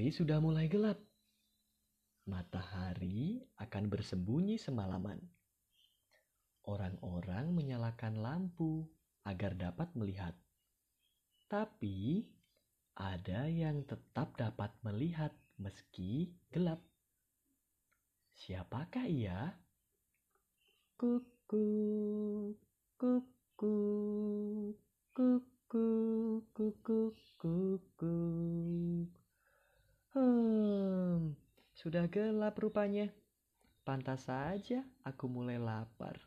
Pagi sudah mulai gelap. Matahari akan bersembunyi semalaman. Orang-orang menyalakan lampu agar dapat melihat. Tapi ada yang tetap dapat melihat meski gelap. Siapakah ia? Kuku, kuku, kuku, kuku, kuku. Hmm, sudah gelap rupanya. Pantas saja aku mulai lapar.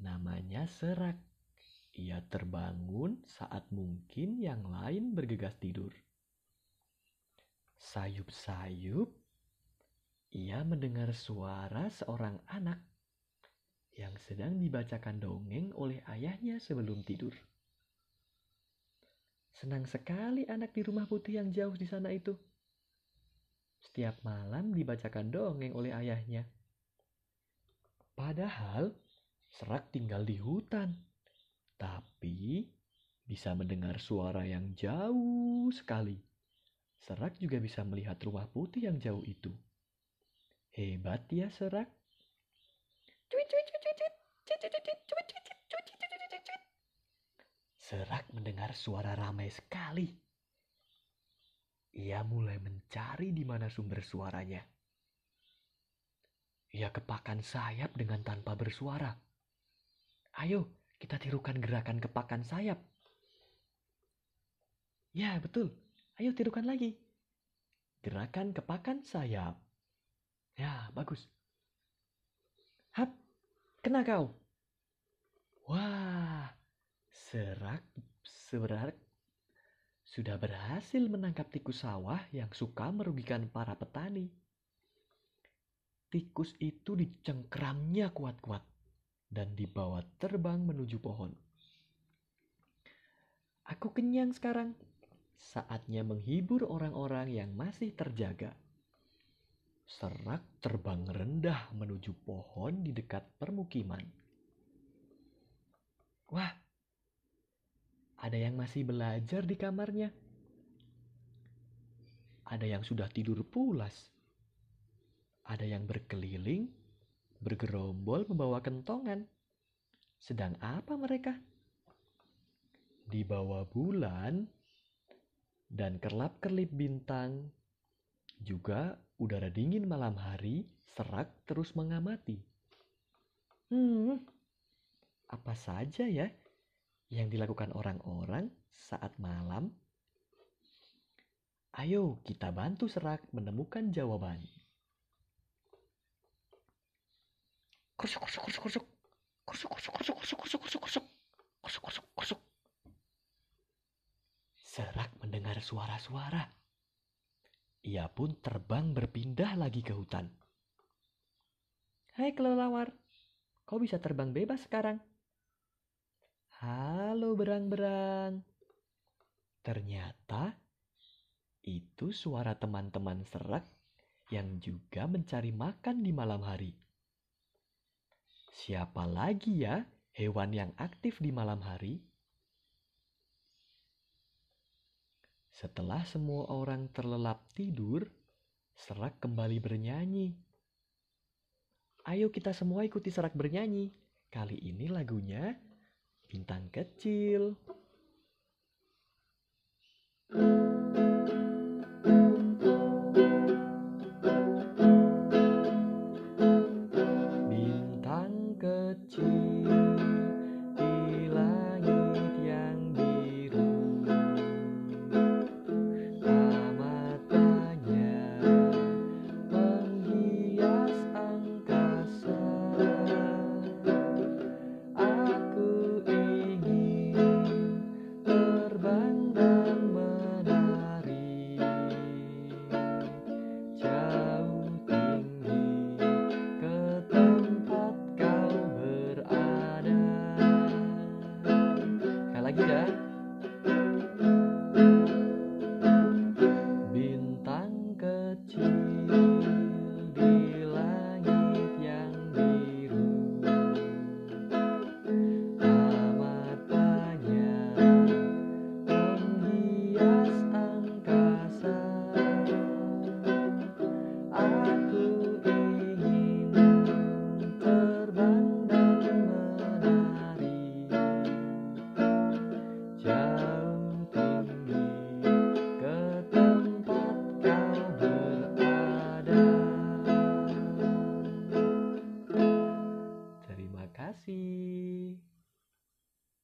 Namanya serak. Ia terbangun saat mungkin yang lain bergegas tidur. Sayup-sayup, ia mendengar suara seorang anak yang sedang dibacakan dongeng oleh ayahnya sebelum tidur. Senang sekali anak di rumah putih yang jauh di sana itu. Setiap malam dibacakan dongeng oleh ayahnya. Padahal Serak tinggal di hutan, tapi bisa mendengar suara yang jauh sekali. Serak juga bisa melihat rumah putih yang jauh itu. Hebat ya Serak. Serak mendengar suara ramai sekali. Ia mulai mencari di mana sumber suaranya. Ia kepakan sayap dengan tanpa bersuara. Ayo, kita tirukan gerakan kepakan sayap. Ya, betul. Ayo tirukan lagi. Gerakan kepakan sayap. Ya, bagus. Hap, kena kau. Wah, serak seberak sudah berhasil menangkap tikus sawah yang suka merugikan para petani. Tikus itu dicengkramnya kuat-kuat dan dibawa terbang menuju pohon. Aku kenyang sekarang. Saatnya menghibur orang-orang yang masih terjaga. Serak terbang rendah menuju pohon di dekat permukiman. Wah, ada yang masih belajar di kamarnya. Ada yang sudah tidur pulas. Ada yang berkeliling bergerombol membawa kentongan. Sedang apa mereka? Di bawah bulan dan kerlap-kerlip bintang, juga udara dingin malam hari, serak terus mengamati. Hmm, apa saja ya yang dilakukan orang-orang saat malam? Ayo kita bantu serak menemukan jawaban. Kusuk, kusuk, kusuk, kusuk. Kusuk, kusuk, kusuk, kusuk, kusuk, kusuk, kusuk. Kusuk, kusuk, kusuk. Serak mendengar suara-suara. Ia pun terbang berpindah lagi ke hutan. Hai kelelawar, kau bisa terbang bebas sekarang. Berang-berang. Ternyata itu suara teman-teman serak yang juga mencari makan di malam hari. Siapa lagi ya hewan yang aktif di malam hari? Setelah semua orang terlelap tidur, serak kembali bernyanyi. Ayo kita semua ikuti serak bernyanyi. Kali ini lagunya Bintang Kecil.